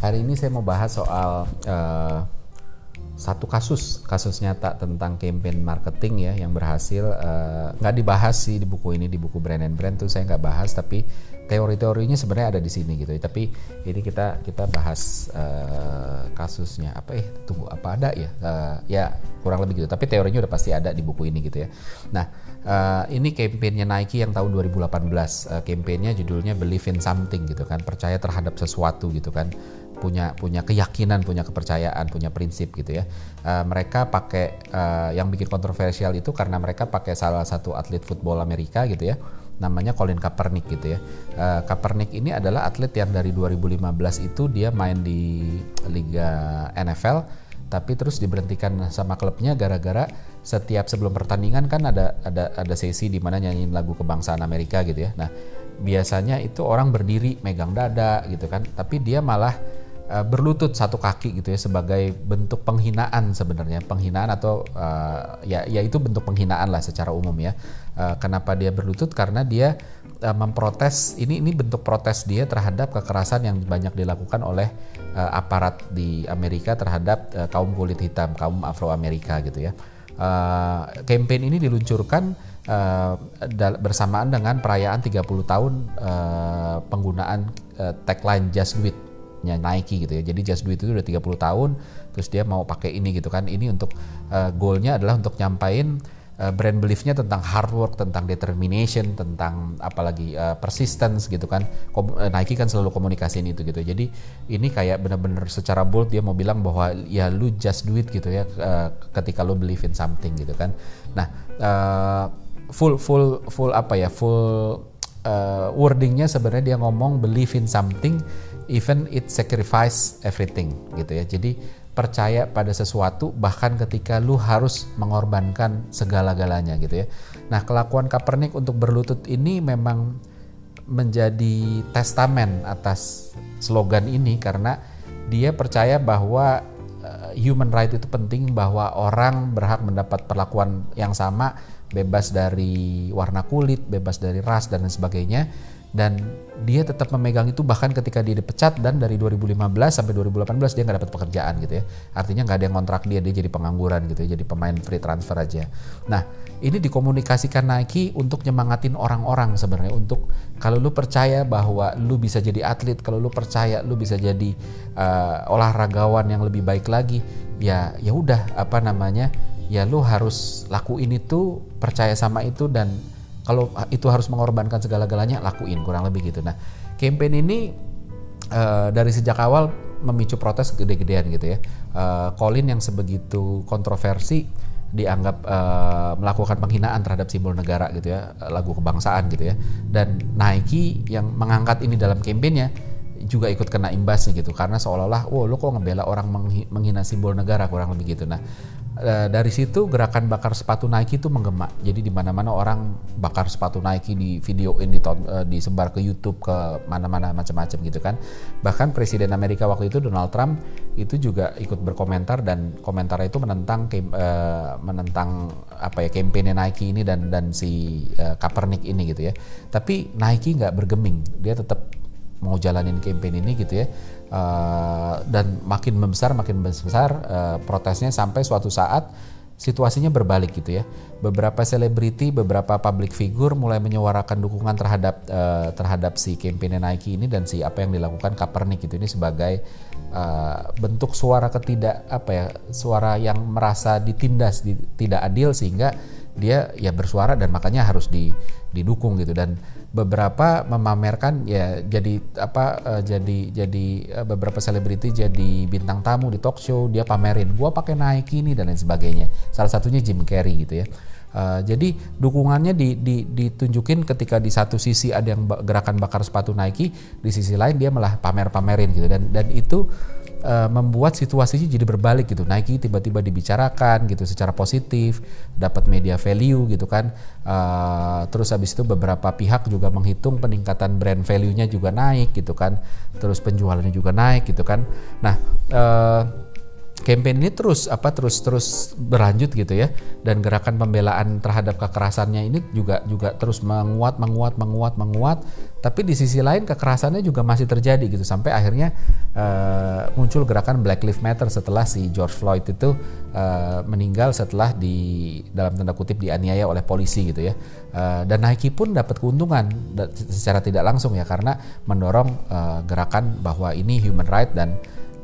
Hari ini saya mau bahas soal uh, satu kasus kasus nyata tentang campaign marketing ya yang berhasil uh, nggak dibahas sih di buku ini di buku brand and brand tuh saya nggak bahas tapi teori-teorinya sebenarnya ada di sini gitu. Tapi ini kita kita bahas uh, kasusnya apa eh tunggu apa ada ya? Uh, ya kurang lebih gitu. Tapi teorinya udah pasti ada di buku ini gitu ya. Nah uh, ini campaignnya Nike yang tahun 2018 uh, campaignnya judulnya Believe in Something gitu kan percaya terhadap sesuatu gitu kan punya punya keyakinan, punya kepercayaan, punya prinsip gitu ya. Uh, mereka pakai uh, yang bikin kontroversial itu karena mereka pakai salah satu atlet football Amerika gitu ya, namanya Colin Kaepernick gitu ya. Uh, Kaepernick ini adalah atlet yang dari 2015 itu dia main di liga NFL, tapi terus diberhentikan sama klubnya gara-gara setiap sebelum pertandingan kan ada ada ada sesi di mana nyanyiin lagu kebangsaan Amerika gitu ya. Nah biasanya itu orang berdiri megang dada gitu kan, tapi dia malah uh, berlutut satu kaki gitu ya sebagai bentuk penghinaan sebenarnya. Penghinaan atau uh, ya ya itu bentuk penghinaan lah secara umum ya. Uh, kenapa dia berlutut? Karena dia uh, memprotes ini ini bentuk protes dia terhadap kekerasan yang banyak dilakukan oleh uh, aparat di Amerika terhadap uh, kaum kulit hitam kaum Afro Amerika gitu ya. Uh, campaign ini diluncurkan uh, bersamaan dengan perayaan 30 tahun uh, penggunaan uh, tagline Just Do It nya Nike gitu ya. Jadi Just Do It itu udah 30 tahun terus dia mau pakai ini gitu kan. Ini untuk uh, goalnya adalah untuk nyampain uh, brand beliefnya tentang hard work, tentang determination, tentang apalagi uh, persistence gitu kan. Kom uh, Nike kan selalu komunikasiin itu gitu. Jadi ini kayak bener-bener secara bold dia mau bilang bahwa ya lu just do it gitu ya uh, ketika lu believe in something gitu kan. Nah, uh, full full full apa ya? full uh, wordingnya sebenarnya dia ngomong believe in something even it sacrifice everything gitu ya. Jadi percaya pada sesuatu bahkan ketika lu harus mengorbankan segala-galanya gitu ya. Nah, kelakuan Kaepernick untuk berlutut ini memang menjadi testamen atas slogan ini karena dia percaya bahwa uh, human right itu penting bahwa orang berhak mendapat perlakuan yang sama bebas dari warna kulit, bebas dari ras dan lain sebagainya. Dan dia tetap memegang itu bahkan ketika dia dipecat dan dari 2015 sampai 2018 dia nggak dapat pekerjaan gitu ya. Artinya nggak ada yang kontrak dia dia jadi pengangguran gitu ya jadi pemain free transfer aja. Nah ini dikomunikasikan Nike untuk nyemangatin orang-orang sebenarnya. Untuk kalau lu percaya bahwa lu bisa jadi atlet kalau lu percaya lu bisa jadi uh, olahragawan yang lebih baik lagi ya ya udah apa namanya ya lu harus lakuin itu percaya sama itu dan kalau itu harus mengorbankan segala-galanya lakuin kurang lebih gitu. Nah campaign ini uh, dari sejak awal memicu protes gede-gedean gitu ya. Uh, Colin yang sebegitu kontroversi dianggap uh, melakukan penghinaan terhadap simbol negara gitu ya lagu kebangsaan gitu ya. Dan Nike yang mengangkat ini dalam kampanyenya juga ikut kena imbasnya gitu karena seolah-olah wow lo kok ngebela orang menghina simbol negara kurang lebih gitu. Nah dari situ gerakan bakar sepatu Nike itu menggema. Jadi di mana-mana orang bakar sepatu Nike di videoin di uh, disebar ke YouTube ke mana-mana macam-macam gitu kan. Bahkan presiden Amerika waktu itu Donald Trump itu juga ikut berkomentar dan komentarnya itu menentang uh, menentang apa ya kampanye Nike ini dan dan si uh, Kaepernick ini gitu ya. Tapi Nike nggak bergeming. Dia tetap mau jalanin campaign ini gitu ya. Uh, dan makin membesar makin besar uh, protesnya sampai suatu saat situasinya berbalik gitu ya. Beberapa selebriti beberapa public figure mulai menyuarakan dukungan terhadap uh, terhadap si kampanye Nike ini dan si apa yang dilakukan Kaepernick itu ini sebagai uh, bentuk suara ketidak apa ya suara yang merasa ditindas di, tidak adil sehingga dia ya bersuara dan makanya harus di, didukung gitu. Dan beberapa memamerkan ya jadi apa uh, jadi jadi uh, beberapa selebriti jadi bintang tamu di talk show dia pamerin gua pakai Nike ini dan lain sebagainya. Salah satunya Jim Carrey gitu ya. Uh, jadi dukungannya di, di, ditunjukin ketika di satu sisi ada yang gerakan bakar sepatu Nike, di sisi lain dia malah pamer-pamerin gitu. Dan dan itu uh, membuat situasinya jadi berbalik gitu. Nike tiba-tiba dibicarakan gitu secara positif, dapat media value gitu kan. Uh, terus habis itu beberapa pihak juga menghitung peningkatan brand value-nya juga naik gitu kan. Terus penjualannya juga naik gitu kan. Nah, uh, campaign ini terus apa terus terus berlanjut gitu ya. Dan gerakan pembelaan terhadap kekerasannya ini juga juga terus menguat menguat menguat menguat. Tapi di sisi lain kekerasannya juga masih terjadi gitu. Sampai akhirnya uh, muncul gerakan Black Lives Matter setelah si George Floyd itu uh, meninggal setelah di dalam tanda kutip dianiaya oleh polisi gitu ya. Uh, dan Nike pun dapat keuntungan secara tidak langsung ya. Karena mendorong uh, gerakan bahwa ini human right dan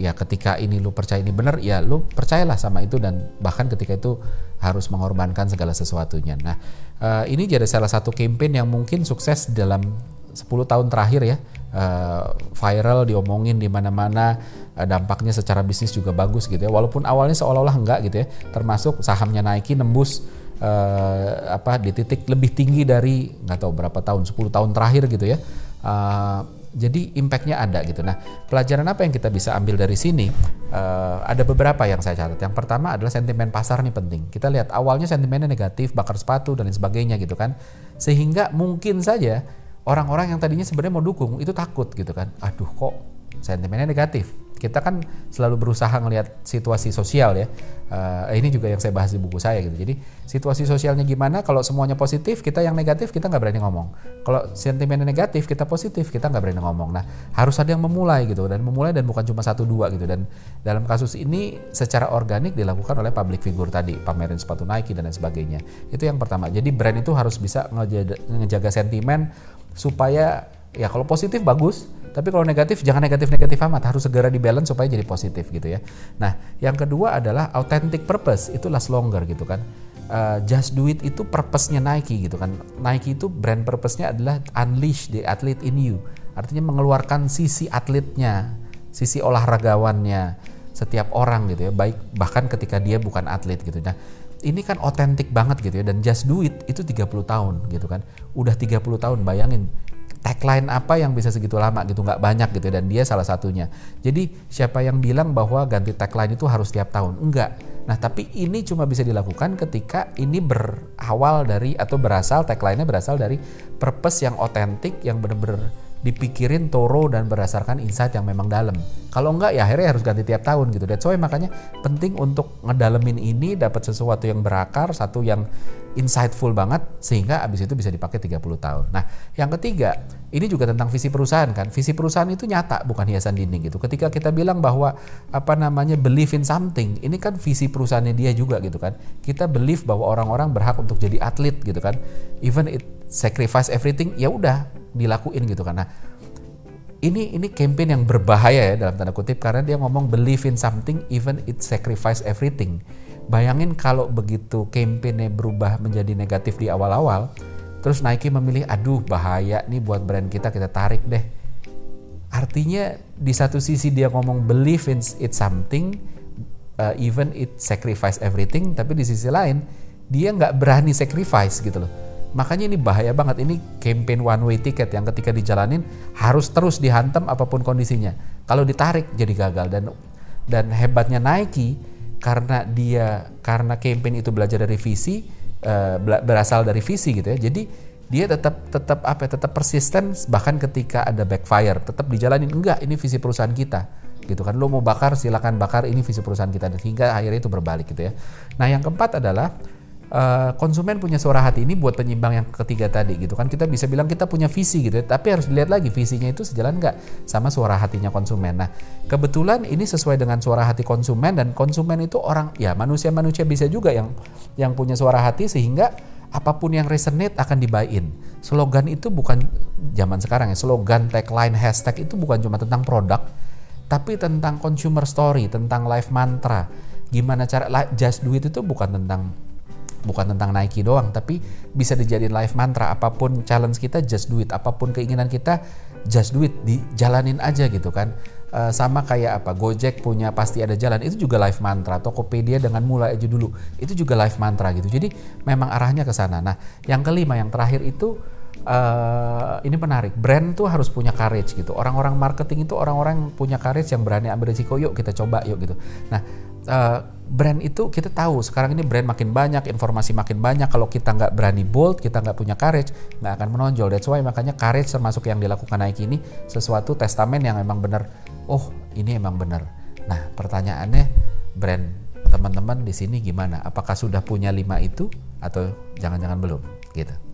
ya ketika ini lu percaya ini benar ya lu percayalah sama itu dan bahkan ketika itu harus mengorbankan segala sesuatunya. Nah uh, ini jadi salah satu campaign yang mungkin sukses dalam 10 tahun terakhir ya. Uh, viral diomongin di mana-mana uh, dampaknya secara bisnis juga bagus gitu ya. Walaupun awalnya seolah-olah enggak gitu ya termasuk sahamnya Nike nembus uh, apa di titik lebih tinggi dari nggak tahu berapa tahun 10 tahun terakhir gitu ya. Uh, jadi impactnya ada gitu. Nah, pelajaran apa yang kita bisa ambil dari sini? Uh, ada beberapa yang saya catat. Yang pertama adalah sentimen pasar nih penting. Kita lihat awalnya sentimennya negatif, bakar sepatu dan lain sebagainya gitu kan, sehingga mungkin saja orang-orang yang tadinya sebenarnya mau dukung itu takut gitu kan. Aduh kok sentimennya negatif kita kan selalu berusaha ngelihat situasi sosial ya. Uh, ini juga yang saya bahas di buku saya gitu. Jadi situasi sosialnya gimana? Kalau semuanya positif, kita yang negatif kita nggak berani ngomong. Kalau sentimennya negatif, kita positif kita nggak berani ngomong. Nah harus ada yang memulai gitu dan memulai dan bukan cuma satu dua gitu. Dan dalam kasus ini secara organik dilakukan oleh public figure tadi, pamerin sepatu Nike dan lain sebagainya. Itu yang pertama. Jadi brand itu harus bisa ngejaga sentimen supaya ya kalau positif bagus tapi kalau negatif jangan negatif-negatif amat, harus segera dibalance supaya jadi positif gitu ya. Nah, yang kedua adalah authentic purpose, itu last longer gitu kan. Uh, just do it itu purpose-nya Nike gitu kan. Nike itu brand purpose-nya adalah unleash the athlete in you. Artinya mengeluarkan sisi atletnya, sisi olahragawannya setiap orang gitu ya, baik bahkan ketika dia bukan atlet gitu. Nah, ini kan otentik banget gitu ya dan just do it itu 30 tahun gitu kan. Udah 30 tahun bayangin tagline apa yang bisa segitu lama gitu nggak banyak gitu dan dia salah satunya jadi siapa yang bilang bahwa ganti tagline itu harus tiap tahun enggak nah tapi ini cuma bisa dilakukan ketika ini berawal dari atau berasal tagline-nya berasal dari purpose yang otentik yang benar-benar dipikirin toro dan berdasarkan insight yang memang dalam. Kalau enggak ya akhirnya harus ganti tiap tahun gitu. That's why makanya penting untuk ngedalemin ini dapat sesuatu yang berakar, satu yang insightful banget sehingga abis itu bisa dipakai 30 tahun. Nah, yang ketiga, ini juga tentang visi perusahaan kan. Visi perusahaan itu nyata bukan hiasan dinding gitu. Ketika kita bilang bahwa apa namanya believe in something, ini kan visi perusahaannya dia juga gitu kan. Kita believe bahwa orang-orang berhak untuk jadi atlet gitu kan. Even it sacrifice everything, ya udah dilakuin gitu kan. Nah, ini ini campaign yang berbahaya ya dalam tanda kutip karena dia ngomong believe in something even it sacrifice everything Bayangin kalau begitu campaignnya berubah menjadi negatif di awal-awal, terus Nike memilih, aduh bahaya nih buat brand kita, kita tarik deh. Artinya di satu sisi dia ngomong believe in it something, uh, even it sacrifice everything, tapi di sisi lain dia nggak berani sacrifice gitu loh. Makanya ini bahaya banget. Ini campaign one way ticket yang ketika dijalanin harus terus dihantam apa pun kondisinya. Kalau ditarik jadi gagal. Dan dan hebatnya Nike karena dia karena campaign itu belajar dari visi uh, berasal dari visi gitu ya. Jadi dia tetap tetap apa ya, tetap persisten bahkan ketika ada backfire. Tetap dijalanin. Enggak ini visi perusahaan kita gitu kan. Lo mau bakar silakan bakar. Ini visi perusahaan kita. Hingga akhirnya itu berbalik gitu ya. Nah yang keempat adalah uh, konsumen punya suara hati ini buat penyimbang yang ketiga tadi gitu kan kita bisa bilang kita punya visi gitu ya, tapi harus dilihat lagi visinya itu sejalan nggak sama suara hatinya konsumen. Nah kebetulan ini sesuai dengan suara hati konsumen dan konsumen itu orang ya manusia-manusia bisa juga yang yang punya suara hati sehingga apa pun yang resonate akan dibayin. Slogan itu bukan zaman sekarang ya, slogan, tagline, hashtag itu bukan cuma tentang produk, tapi tentang consumer story, tentang life mantra. Gimana cara just do it itu bukan tentang bukan tentang Nike doang tapi bisa dijadiin life mantra apa pun challenge kita just do it. Apa pun keinginan kita just do it. Dijalanin aja gitu kan. Uh, sama kayak apa Gojek punya pasti ada jalan itu juga live mantra. Tokopedia dengan mulai aja dulu itu juga live mantra gitu. Jadi memang arahnya ke sana. Nah yang kelima yang terakhir itu uh, ini menarik. Brand tuh harus punya courage gitu. Orang-orang marketing itu orang-orang punya courage yang berani ambil risiko yuk kita coba yuk gitu. Nah uh, brand itu kita tahu sekarang ini brand makin banyak informasi makin banyak. Kalau kita nggak berani bold kita nggak punya courage nggak akan menonjol. That's why makanya courage termasuk yang dilakukan Nike ini sesuatu testamen yang memang benar. Oh ini emang benar. Nah pertanyaannya brand teman-teman di sini gimana? Apakah sudah punya lima itu atau jangan-jangan belum? Gitu